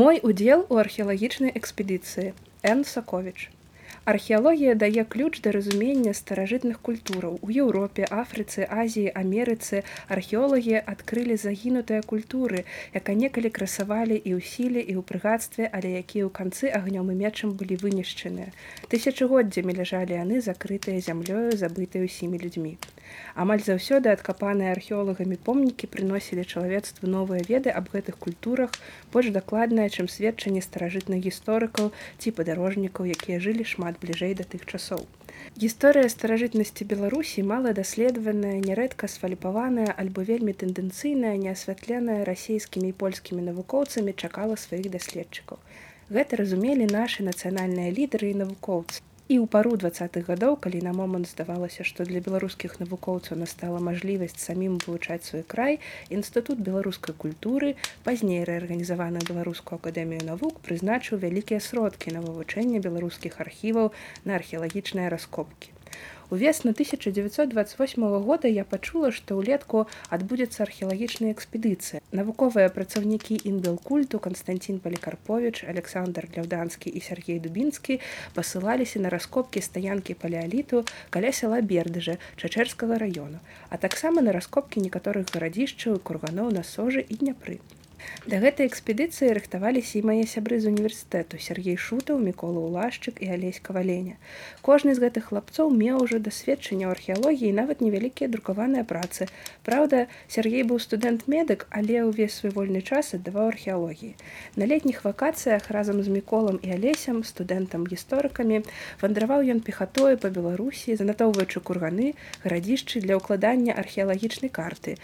Мой удзел у археалагічнай экспедыцыі Н Саковіч. Археалогія дае ключ да разумення старажытных культураў. У Еўропе, Афрыцы, Азіі, Амерыцы археолагі адкрылі загінутыя культуры, яка некалі красавалі і ў сіле і ў прыгадстве, але якія ў канцы агнём і мечам былі вынішчаныя. Тысячагоддзямі ляжалі яны закрытыя зямлёю, забытыя ўсімі людзьмі. Амаль заўсёды адкапаныя археолагамі помнікі прыносілі чалавецтву новыя веды аб гэтых культурах больш дакладнае, чым сведчанне старажытных гісторыкаў ці падарожнікаў, якія жылі шмат бліжэй да тых часоў. Гісторыя старажытнасці Беларусі мала даследаваная, нярэдка сфаліпаваная альбо вельмі тэндэнцыйная, неасвятленая расійскімі і польскімі навукоўцамі чакала сваіх даследчыкаў. Гэта разумелі нашы нацыянальныя лідары і навукоўцы і ў пару двадцатых гадоў калі на момант здавалася што для беларускіх навукоўцаў настала мажлівасць самім вывучаць свой край інстытут беларускай культуры пазней рэарганізаваную беларускую акадэмію навук прызначыў вялікія сродкі на вывучэнне беларускіх архіваў на археалагічныя раскопкі Увесну 1928 года я пачула, што ўлетку адбудзецца археалагічная экспедыцыя. Навуковыя працаўнікі індэлкульту Константин Палікарпович, Александр Ляўданскі і Сергей Дубінскі пасылаліся на раскопкі стаянкі палеаліту каля сяла бердыжа чачэрскага раёну, а таксама на раскопкі некаторых гарадзішчаў курганоў на сожы і дняпры. Да гэтай экспедыцыі рыхтаваліся і мае сябры з універсітэту Сергей шутаў мікола улашчык і алесь каваленя кожны з гэтых хлапцоў меў ужо дасведчанне ў археалогіі нават невялікія друкаваныя працы. Праўда Сергей быў студэнт медык але ўвесь свой вольны час аддаваў археалогіі. На летніх вакацыях разам з міколам і алесем студэнтам гісторыкамі вандраваў ён пехатой па беларусі занатоўваючы курганы гарадзішчы для ўкладання археалагічнай карты.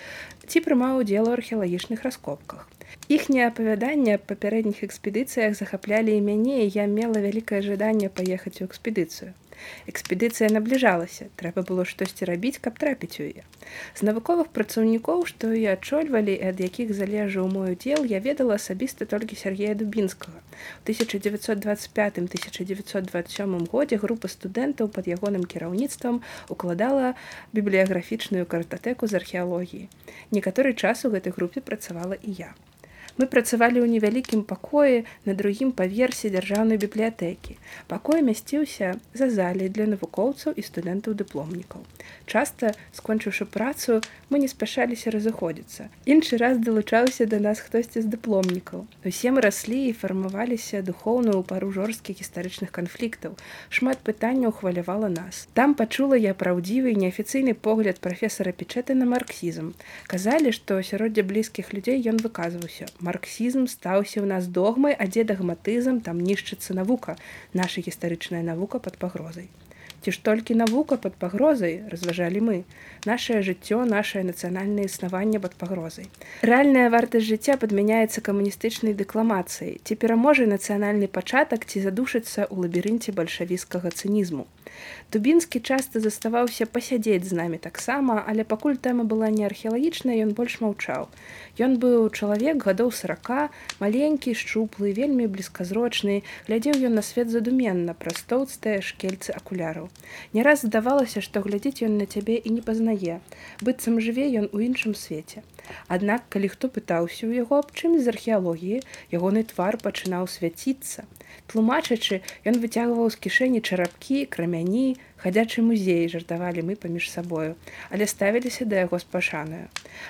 Ці прымаў удзел у археалагічных раскопках Іхняе апавяданне аб папярэдніх экспедыцыях захаплялі і мяне і я мела вялікае жаданне паехаць у экспедыцыю. Экспедыцыя набліжалася, трэба было штосьці рабіць, каб трапіць у яе. З навуковых працаўнікоў, што і адчольвалі, ад якіх залежаў мой удзел, я ведала асабіста толькі Сергея Дубінскага. У 1925-1927 годзе група студэнтаў пад ягоным кіраўніцтвам укладала бібліяграфічную картатэку з археалогіі. Некаторы час у гэтай групе працавала і я. Мы працавалі ў невялікім пакоі на другім паверсе дзяржаўнай бібліятэкі. Пакой мясціўся за залей для навукоўцаў і студэнтаў дыпломнікаў. Часта, скончыўшы працу, мы не спяшаліся разыходзіцца. Іншы раз далучаўся да нас хтосьці з дыпломнікаў. Усе мы раслі і фармаваліся духоўна ў пару жорсткіх гістарычных канфліктаў. Шмат пытанняў хвалявала нас. Там пачула я праўдзівы неафіцыйны погляд прафесара печэты на марксізм. Казалі, што сяроддзе блізкіх людзей ён выказваўся марксізм стаўся ў нас догмай, а дзе дагматызм там нішчыцца навука, наша гістарычная навука пад пагрозай. Ці ж толькі навука под пагрозай разважалі мы наше жыццё наше нацыянальнае існаванне под пагрозай. Рэальная вартасць жыцця падмяняецца камуністычнай дэкламацыяй. Ці пераможа нацыянальны пачатак ці задушыцца ў лабірынце бальшавіцкага цынізму дубінскі часта заставаўся пасядзець з намі таксама але пакуль тэма была не археалагічная ён больш маўчаў ён быў чалавек гадоў сорока маленькі шчуплы вельмі блізказрочны глядзеў ён на свет задуменна праз тоўстыя шкельцы акуляраў Не раз здавалася, што глядзець ён на цябе і не пазнае, быццам жыве ён у іншым свеце. Аднак, калі хто пытаўся ў яго аб чым з археалогіі, ягоны твар пачынаў свяціцца. Тлумачачы, ён выцягваў з кішэні чарапкі, крамяні, хадзячы музей жартавалі мы паміж сабою, але ставіліся да яго спашаную.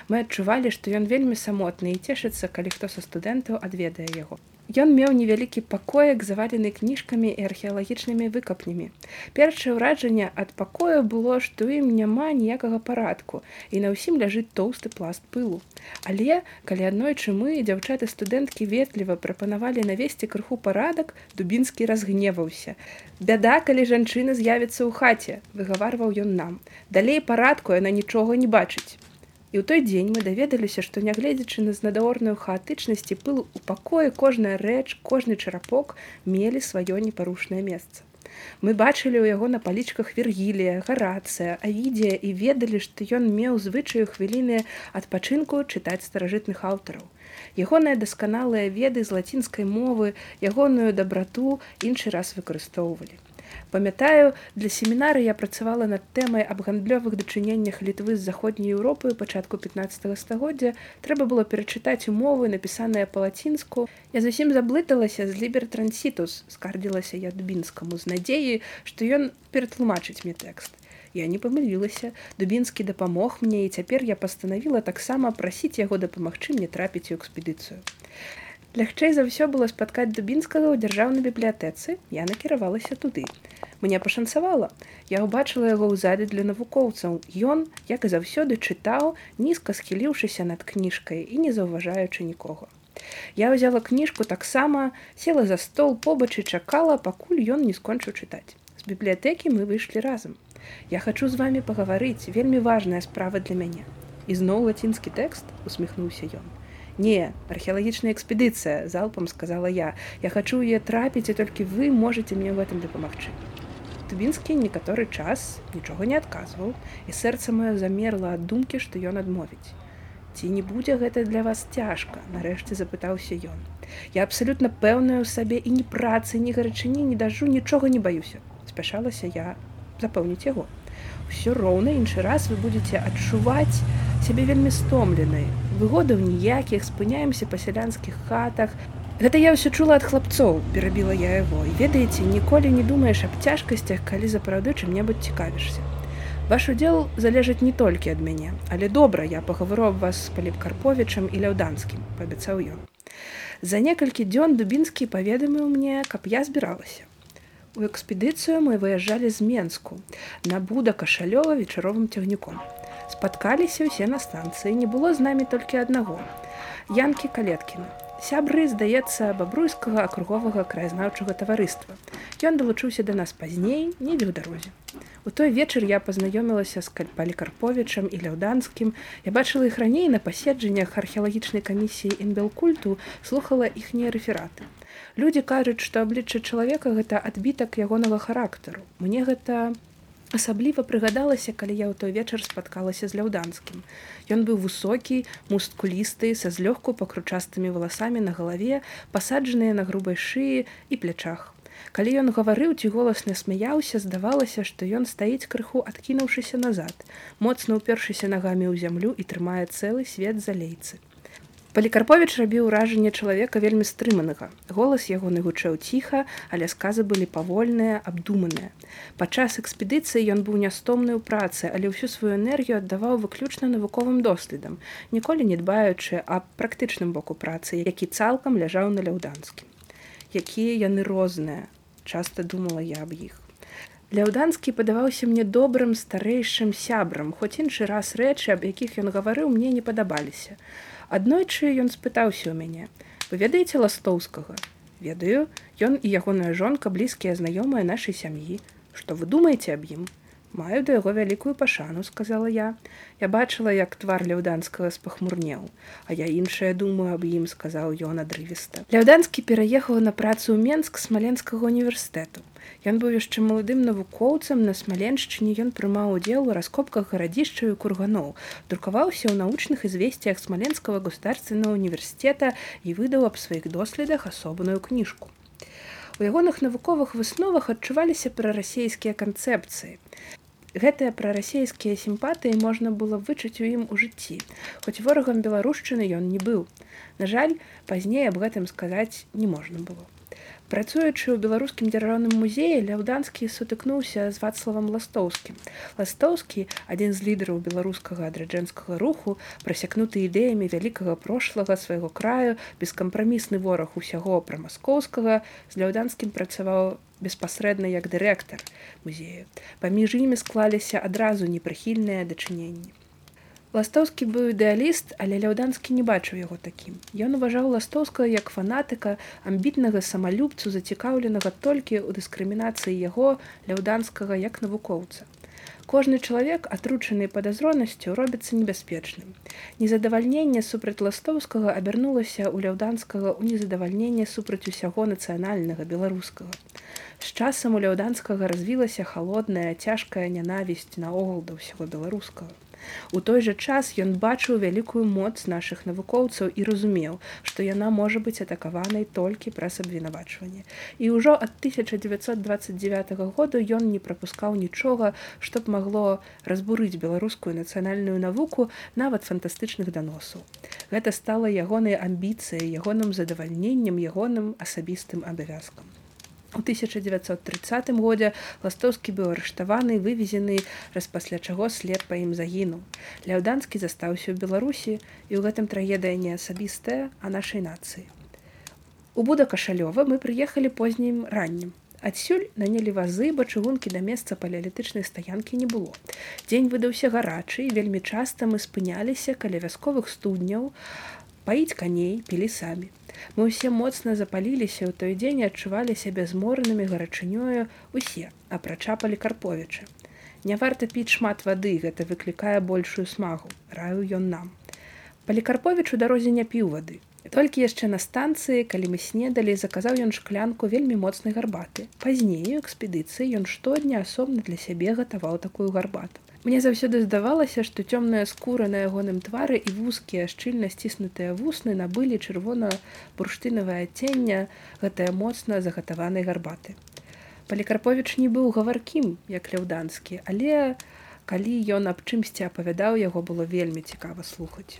Мы адчувалі, што ён вельмі самотны і цешыцца, калі хто са студэнтаў адведае яго. Ён меў невялікі пакоек завалены кніжкамі і археалагічнымі выкапнямі. Першае ўражанне ад пакоя было, што ім няма ніякага парадку і на ўсім ляжыць тоўсты пласт пылу. Але калі аднойчы мы дзяўчаты студэнткі ветліва прапанавалі навесці крыху парадак, дубінскі разгневаўся. Бяда, калі жанчына з'явіцца ў хаце, выгаварваў ён нам. Далей парадку яна нічога не бачыць. І ў той дзень мы даведаліся, што нягледзячы на знадаорную хаатычнасці пыл у пакоі кожная рэч, кожны чарапок мелі сваё непарушнае месца. Мы бачылі ў яго на палічках вергілія, гарацыя, авідзія і ведалі, што ён меў звычаю хвіліны адпачынку чытаць старажытных аўтараў. Ягоныя дасканалыя веды з лацінскай мовы, ягоную дабрату іншы раз выкарыстоўвалі. Памятаю, для семінары я працавала над тэмай аб гандлёвых дачыненнях літвы з заходняй Еўропы пачатку 15 стагоддзя трэба было перачытаць умовы, напісаныя па-лацінску. Я зусім заблыталася з лібертрансітус, скардзілася я дубінскаму з надзеяй, што ён ператлумачыць мне тэкст. Я не памылілася, дубінскі дапамог мне і цяпер я пастанавіла таксама прасіць яго дапамагчы мне трапіць у экспедыцыю. Лягчэй за ўсё было спаткаць дубінскага ў дзяржаўнай бібліятэцы, я накіравалася туды. Мне пашанцавала. Я ўбачыла яго ў зады для навукоўцаў. Ён, як і заўсёды чытаў, нізка схіліўшыся над кніжкай і не заўважаючы нікога. Я ўзяла кніжку таксама, села за стол побач і чакала, пакуль ён не скончыў чытаць. З бібліятэкі мы выйшлі разам. Я хачу з вами пагаварыць, вельмі важная справа для мяне. І зноў лацінскі тэкст усміхнуўся ён не археалагічная экспедыцыя залпам сказала я. Я хачу яе трапіць і толькі вы можете мне в этом дапамагчы. Тубінскі некаторы час нічога не адказваў і сэрца маё замерла ад думкі што ён адмовіць. Ці не будзе гэта для вас цяжка? Нарэшце запытаўся ён. Я абсалютна пэўная ў сабе і ні працы ні гарачыні не дажу нічога не баюся. Спяшалася я запэўніць яго. Ўсё роўна іншы раз вы будете адчуваць сябе вельмі стомленай выгодаў ніякіх спыняемся па сялянскіх хатах. Гэта я ўсё чула ад хлапцоў перабіла я яго. І ведаеце ніколі не думаеш аб цяжкасцях калі запраўды чым-небудзь цікавішся. Ваш удзел залежыць не толькі ад мяне але добра я пагавару аб вас з паліпкарповічам і ляўданскім паабяцаў ён. За некалькі дзён дубінскі паведаміў мне каб я збіралася. У экспедыцыю мы выязджалі з менску на буда кашалёва вечаровым цягніком спаткаліся ўсе на станцыі не было з намі толькі аднаго янкі калеткіна сябры здаецца бабруйскага акруговага краязнаўчага таварыства. Ён далучыўся да нас пазней недзе ў дарозе. У той вечар я пазнаёмілася з кальпалікарповічам і ляўданскім. Я бачыла іх раней на паседжаннях археалагічнай камісіі інбелкульту слухала іхнія рэфераты. Людзі кажуць што аблічча чалавека гэта адбітак ягонага характару. Мне гэта Асабліва прыгадалася, калі я ў той вечар спаткалася з ляўданскім. Ён быў высокі, мусткулісты, са злёгку пакручастымі валасамі на галаве, пасаджаныя на грубай шыі і плячах. Калі ён гаварыў ці голасна смяяўся, здавалася, што ён стаіць крыху адкінуўшыся назад, моцна ўпершыся нагамі ў зямлю і трымае цэлы свет залейцы. Палікарповіч рабіў ўражанне чалавека вельмі стрыманага. Голас ягоны гучэў ціха, але сказы былі павольныя, абдуманыя. Падчас экспедыцыі ён быў нястомны ў працы, але ўсю сваю энергію аддаваў выключна навуковым доследам, ніколі не дбаючы аб практычным боку працы, які цалкам ляжаў на ляўданскім. Якія яны розныя, часта думала я аб іх. Ляўданскі падаваўся мне добрым старэйшым сябрам, хоць іншы раз рэчы, аб якіх ён гаварыў мне не падабаліся. Аднойчы ён спытаўся ў мяне: вы ведаеце ластоўскага? Ведаю. Ён і ягоная жонка блізкія знаёмыя нашай сям'і. Што вы думаеце аб ім? Маю да яго вялікую пашану сказала я. Я бачыла як твар ляўданскага спахмурнеў а я іншае думаю аб ім сказаў ён адрывіста. Ляўданскі пераехаў на працу ў менск смаленскага універсітэту Ён быў яшчэ маладым навукоўцам на смаленшчыне ён прымаў удзел у раскопках гарадзішча і курганоў, друкаваўся ў научных ізвесціях смаленскага государственного універсітэта і выдаў аб сваіх доследах асобную кніжку. У ягоных навуковых высновах адчуваліся прарасійскія канцэпцыі. Гэтыя прарасійскія сімпатыі можна было вычыць у ім у жыцці, хоць ворагам беларушчыны ён не быў. На жаль, пазней аб гэтым сказаць не можна было. Працуючы ў беларускім дзяржаўным музеі ляўданскі сутыкнуўся з вацлавам ластоўскім. Ластоўскі, адзін з лідараў беларускага адраджэнскага руху, прасякнуты ідэямі вялікага прошлага свайго краю, бескампрамісны вораг усяго пра маскоўскага, з ляўданскім працаваў беспасрэдна як дырэктар музею. Паміж імі склаліся адразу непрыхільныя дачыненні. Ластоўскі быў ідэаліст, але ляўданскі не бачыў яго такім. Ён уважаў ластоўскага як фанатыка амбітнага самалюбцу зацікаўленага толькі ў дыскрымінацыі яго ляўданскага як навукоўца. Кожны чалавек, атручаны падазронасцю, робіцца небяспечным. Незадавальненне супраць ластоўскага абярнулася ў ляўданскага ў незадавальненне супраць усяго нацыянальнага беларускага. З часам у ляўданскага развілася халодная, цяжкая нянавісць наогул да ўсяго беларускага. У той жа час ён бачыў вялікую моц нашых навукоўцаў і разумеў, што яна можа быць атакаванай толькі праз абвінавачванне. І ўжо ад 1929 году ён не прапускаў нічога, што б магло разбурыць беларускую нацыянальную навуку нават фантастычных даносаў. Гэта стала ягонай амбіцыяй, ягоным задавальненнем ягоным асабістым абавязкам. У 1930 годзе ластоўскі быў арыштаваны вывезены раз пасля чаго след па ім загінуў. Ляўданскі застаўся ў беларусі і ў гэтым трагедыя не асабістая а нашай нацыі. У буда кашалёва мы прыехалі познім раннім. Адсюль нанялі вазы бо чыгункі да месца палеалітычнай стаянкі не было. Дзень выдаўся гарачы вельмі часта мы спыняліся каля вясковых студняў паіць каней пілі самі Мы ўсе моцна запаліліся ў той дзень адчувалі сябе зморанымі гарачынёю усе, апрача палікарповіча. Не варта піць шмат вады, гэта выклікае большую смагу, раю ён нам. Палікарповіч у дарозе не піў вады. Толькі яшчэ на станцыі, калі мы снедалі, заказаў ён шклянку вельмі моцнай гарбаты. Пазней у экспедыцыі ён штодня асобна для сябе гатаваў такую гарбату. Мне заўсёды здавалася, што цёмная скура на ягоным твары і вузкія шчыльна сціснутыя вусны набылі чырвона-бурштынавае адцення гэтыя моцна загатаванай гарбаты. Палікарповіч не быў гаваркім, як ляўданскі, але калі ён аб чымсьці апавядаў, яго было вельмі цікава слухаць.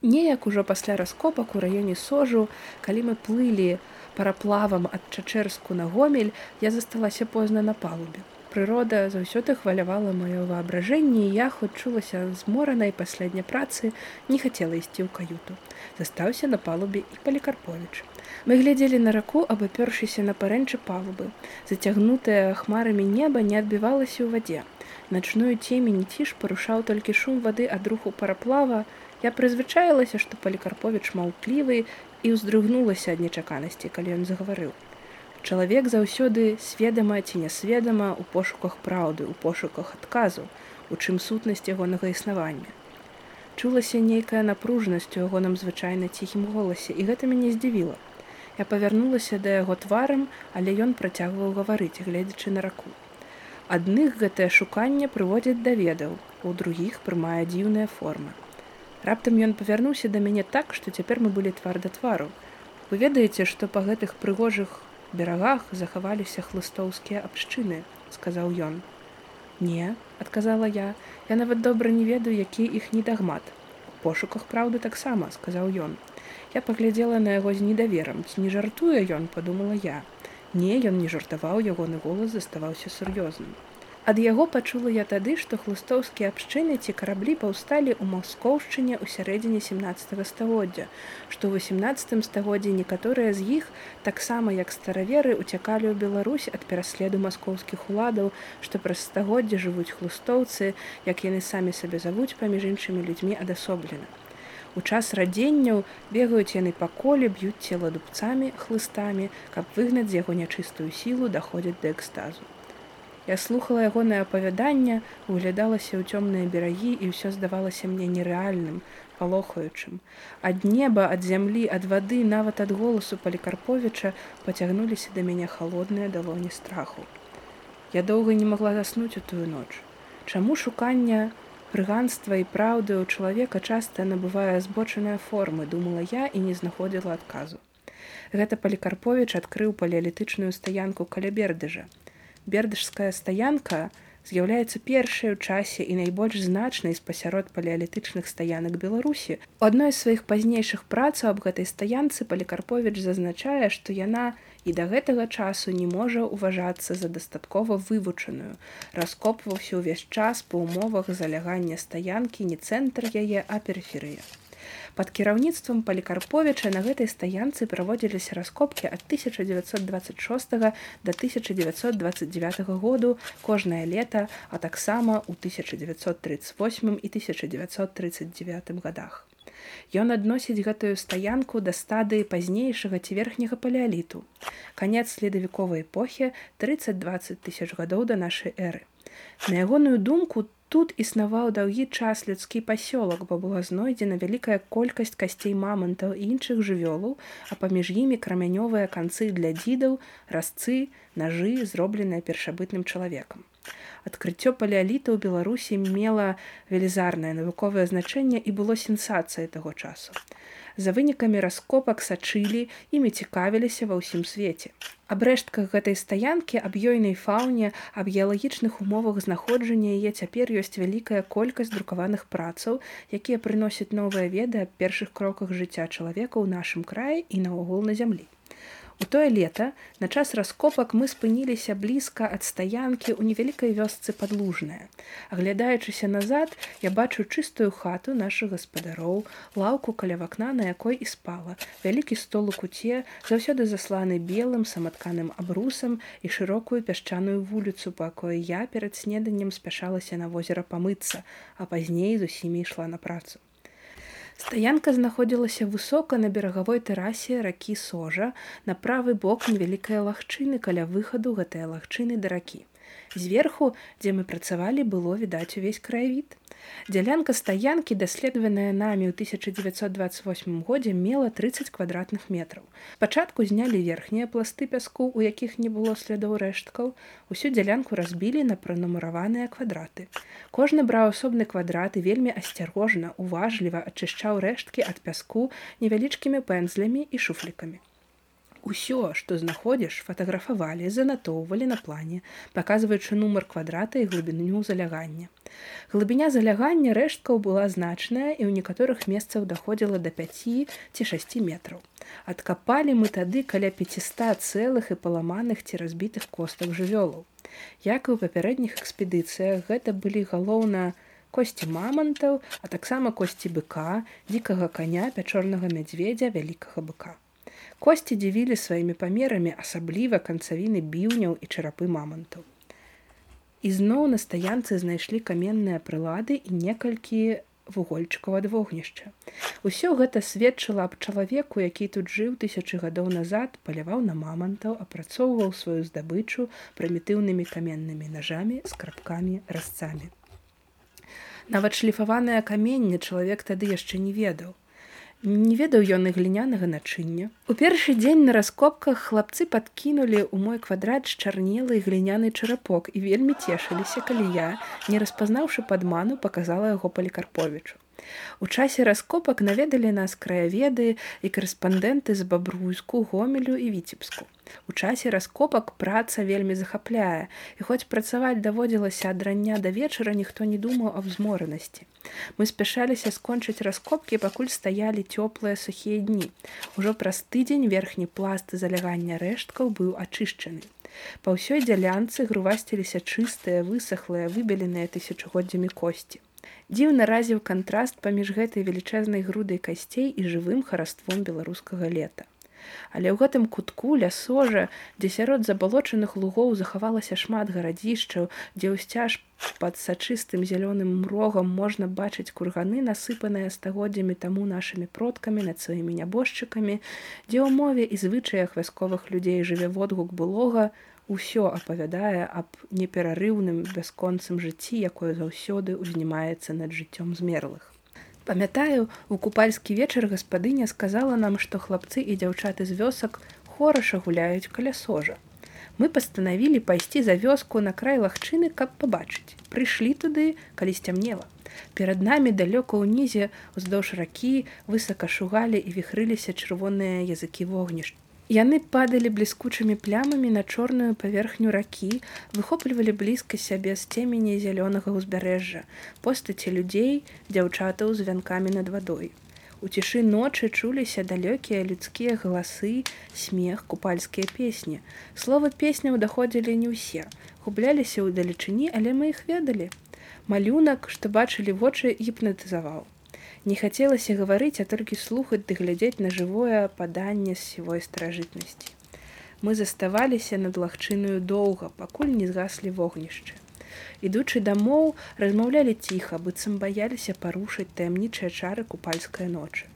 Неяк ужо пасля раскопак у раёне сожу, калі мы плылі параплавам ад чачэрску на гомель, я засталася позна на палубе прырода заўсёды хвалявала маё воображэнне і я хоць чулася зморанай паслядня працы не хацела ісці ў каюту. Застаўся на палубе і палікарповіч. Мы глядзелі на раку абапёршыся на парэнчы палубы. Зацягнутая хмарамі неба не адбівалася ў вадзе. Начную цемень ціж парушаў толькі шум вады ад руху параплава. Я прызвычаілася што палікарповіч маўклівы і ўздрыгнулася ад нечаканасці калі ён загаварыў Чалавек заўсёды сведама ці нясведама ў пошуках праўды, у пошуках адказу, у чым сутнасць ягонага існавання. Чулася нейкая напружнасць у ягоным звычайна ціхім голасе і гэта мяне здзівіла. Я павярнулася да яго тварам, але ён працягваў гаварыць, гледзячы на раку. Адных гэтае шуканне прыводзіць да ведаў, у другіх прымае дзіўная форма. Раптам ён павярнуўся да мяне так, што цяпер мы былі твар да твару. Вы ведаеце, што па гэтых прыгожых берагах захаваліся хлыстоўскія абшчыны сказаў ён. Не адказала я я нават добра не ведаю які іх недагмат пошуках праўды таксама сказаў ён. Я паглядзела на яго з недаверам. Ці не жартуе ён подумала я. Не ён не жартаваў ягоны голас заставаўся сур'ёзным Ад яго пачула я тады, што хлустоўскія абшчыны ці караблі паўсталі ў маскоўшчыне ў сярэдзіне 17 стагоддзя, што ў 18 стагоддзі некаторыя з іх, таксама як стараверы уцякалі ў Беларусь ад пераследу маскоўскіх уладаў, што праз стагоддзя жывуць хлустоўцы, як яны самі сабе завуць паміж іншымі людзьмі адасоблена. У час радзенняў бегаюць яны па коле, б'юць цела дубцамі, хлыстамі, каб выгнаць з яго нячыстую сілу даходзяць да экстазу. Я слухала ягонае апавяданне, углядалася ў цёмныя берагі і ўсё здавалася мне нерэальным, палохаючым. Ад неба, ад зямлі, ад вады, нават ад голасу палікарповіча пацягнуліся да мяне халодныя далоні страху. Я доўга не магла заснуць у тую ноч. Чаму шукання прыганства і праўды ў чалавека часта набывае збочаныя формы, думала я і не знаходзіла адказу. Гэта палікарповіч адкрыў палеалітычную стаянку каля бердыжа бердышская стаянка з'яўляецца першай у часе і найбольш значнай з пасярод палеалітычных стаянак беларусі. У адной з сваіх пазнейшых працаў аб гэтай стаянцы палікарповіч зазначае што яна і да гэтага часу не можа ўважацца за дастаткова вывучаную. Раскопваўся ўвесь час па умовах залягання стаянкі не цэнтр яе а перыферыя Пад кіраўніцтвам палікарповіча на гэтай стаянцы праводзіліся раскопкі ад 1926 до 1929 году кожнае лета, а таксама ў 1938 і 1939 годах. Ён адносіць гэтую стаянку да стадыі пазнейшага ці верхняга палеаліту. Канец ледавіковай эпохі 30-20 тысяч гадоў да нашай эры. На ягоную думку Тут існаваў даўгі час людскі пасёлак, бо была знойдзена вялікая колькасць касцей мамантаў і іншых жывёлаў, а паміж імі крамянёвыя канцы для дзідаў, разцы, нажы, зробленыя першабытным чалавекам. Адкрыццё палеаліта ў Беларусі мела велізарнае навуковае значэнне і было сенсацыяй таго часу. За вынікамі раскопак сачылі імі цікавіліся ва ўсім свеце. Аб рэштках гэтай стаянкі аб ёйнай фауне аб геалагічных умовах знаходжання яе цяпер ёсць вялікая колькасць друкаваных працаў, якія прыносяць новыя веды аб першых кроках жыцця чалавека ў нашым краі і наогул на зямлі. У тое лета на час раскопак мы спыніліся блізка ад стаянкі ў невялікай вёсцы падлужная. Аглядаючыся назад, я бачу чыстую хату нашых гаспадароў, лаўку каля вакна, на якой і спала, вялікі стол у куце, заўсёды засланы белым саматканым абрусам і шырокую пясчаную вуліцу, па якой я перад снеданнем спяшалася на возера памыцца, а пазней з усімі ішла на працу. Стаянка знаходзілася высока на берагавой тэрасе ракі сожа, на правы бок невялікай лагчыны каля выхаду гэтай лагчыны да ракі. Зверху, дзе мы працавалі, было відаць увесь краявід. Дзялянка стаянкі, даследаваная намі ў 1928 годзе мела 30 квадратных метраў. Пачатку знялі верхнія пласты пяску, у якіх не было слядоў рэшткаў. Усю дзялянку разбілі на пранумараваныя квадраты. Кожны браў асобны квадрат і вельмі асцярожна, уважліва ачышчаў рэшткі ад пяску невялічкімі пэнзлямі і шуфлікамі. Усё, што знаходзіш, фатаграфавалі, занатоўвалі на плане, паказваючы нумар квадрата і глыбіню залягання. Глыбіня залягання рэшткаў была значная і ў некаторых месцах даходзіла да 5 ці 6 метраў. Адкапалі мы тады каля 500 цэлых і паламаных ці разбітых костак жывёлаў. Як і ў папярэдніх экспедыцыях гэта былі галоўна, косці мамантаў, а таксама косці быка, дзікага каня, пячорнага мядзведзя, вялікага быка. Косці дзівілі сваімі памерамі асабліва канцавіны біўняў і чарапы мамантаў. Ізноў на стаянцы знайшлі каменныя прылады і некалькі вугольчыкаў ад вогнішча. Усё гэта сведчыла аб чалавеку, які тут жыў тысячы гадоў назад, паляваў на мамантаў, апрацоўваў сваю здабычу прымітыўнымі каменнымі нажамі, скрабкамі, разцамі. Нават шліфаванае каменне чалавек тады яшчэ не ведаў. Не ведаў ён і глінянага начыння. У першы дзень на раскопках хлапцы падкінулі ў мой квадрат чарнелы гліняны чарапок і вельмі цешыліся, калі я, не распазнаўшы падману, паказала яго палікарповічу. У часе раскопак наведалі нас краяведы і карэспандэнты з бабруйску, гомелю і віцебску. У часе раскопак праца вельмі захапляе, і хоць працаваць даводзілася ад рання да вечара ніхто не думаў аб зморанасці. Мы спяшаліся скончыць раскопкі, пакуль стаялі цёплыя сухія дні. Ужо праз тыдзень верхні пласт залягання рэшткаў быў ачышчаны. Па ўсёй дзялянцы грувасціліся чыстыя, высахлыя, выбеленыя тысячагоддзямі косці. Дзіўна разіў кантраст паміж гэтай велічэзнай грудай касцей і жывым хараством беларускага лета. Але ў гэтым кутку лясожа, дзе сярод забалочаных лугоў захавалася шмат гарадзішчаў, дзе ўсцяж пад сачыстым зялёным мрогам можна бачыць курганы, насыпаныя стагоддзямі таму нашымі продкамі над сваімі нябожчыкамі, дзе ў мове і звычаях вясковых людзей жыве водгук былога, усё апавядае аб неперарыўным бясконцым жыцці, якое заўсёды ўзнімаецца над жыццём змерлых. Памятаю, у купальскі вечар гаспадыня сказала нам, што хлапцы і дзяўчаты з вёсак хораша гуляюць каля сожа. Мы пастанавілі пайсці за вёску на край лагчыны, каб пабачыць. Прыйшлі туды, калі сцямнела. Перад намі далёка ўнізе уздоўж ракі высака шугалі і віхрыліся чырвоныя языкі вогнішча. Яны падалі бліскучымі плямамі на чорную паверхню ракі, выхоплівалі блізка сябе з цемені зялёнага ўзбярэжжа, постаці людзей, дзяўчатаў з вянкамі над вадой. У цішы ночы чуліся далёкія людскія галасы, смех, купальскія песні. Словы песняў даходзілі не ўсе, губляліся ў далечыні, але мы іх ведалі. Малюнак, што бачылі вочы гіпнатызаваў. Не хацелася гаварыць, а толькі слухаць ды глядзець на жывое паданне з сівой старажытнасці. Мы заставаліся над лагчыную доўга, пакуль не згаслі вогнішчы. Ідучы дамоў, размаўлялі ціха, быццам баяліся парушыць таямнічыя чары купальскай ночы.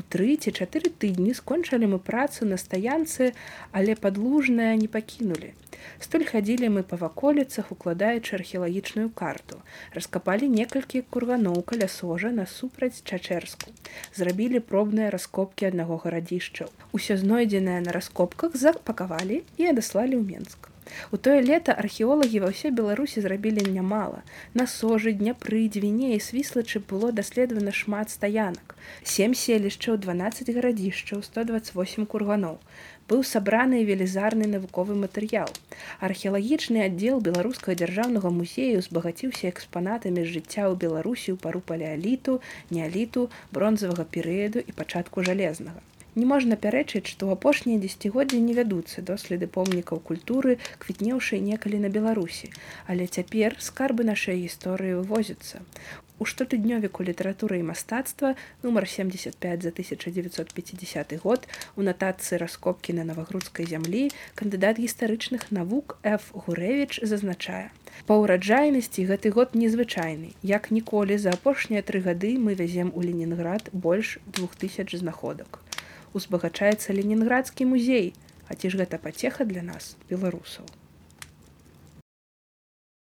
У тры ці чатыры тыдні скончылі мы працу на стаянцы, але падлужная не пакінулі. Столь хадзілі мы па ваколіцах, укладаючы археалагічную карту. Раскапалі некалькі курганоў каля сожа насупраць чачэрску. Зрабілі пробныя раскопкі аднаго гарадзішчаў. Усё знойдзенае на раскопках запакавалі і адаслалі ў Менск. У тое лета археолагі ва ўсёй беларусі зрабілі нямала. На сожы дняпры дзвіне і свіслачы было даследавана шмат стаянак. Сем селішчаў 12 гарадзішчаў 128 курганоў. Быў сабраны велізарны навуковы матэрыял. Археалагічны аддзел беларускага дзяржаўнага музею узбагаціўся экспанатамі з жыцця ў беларусі ў пару палеаліту неаліту бронзавага перыяду і пачатку жалезнага Не можна пярэчыць, што ў апошнія дзесяцігоддзі не вядуцца доследы помнікаў культуры, квітнеўшай некалі на Беларусі, але цяпер скарбы нашай гісторыі вывозяцца. У штотыднёвіку літаратуры і мастацтва нумар 75 за 1950 год у натацыі раскопкі на навагрудскай зямлі кандыдат гістарычных навук Ф Гурэвіч зазначае. Па ўраджайнасці гэты год незвычайны. Як ніколі за апошнія тры гады мы вязем у Ленінград больш 2000 знаходак узбагачаецца ленінградскі музей, а ці ж гэта пацеха для нас беларусаў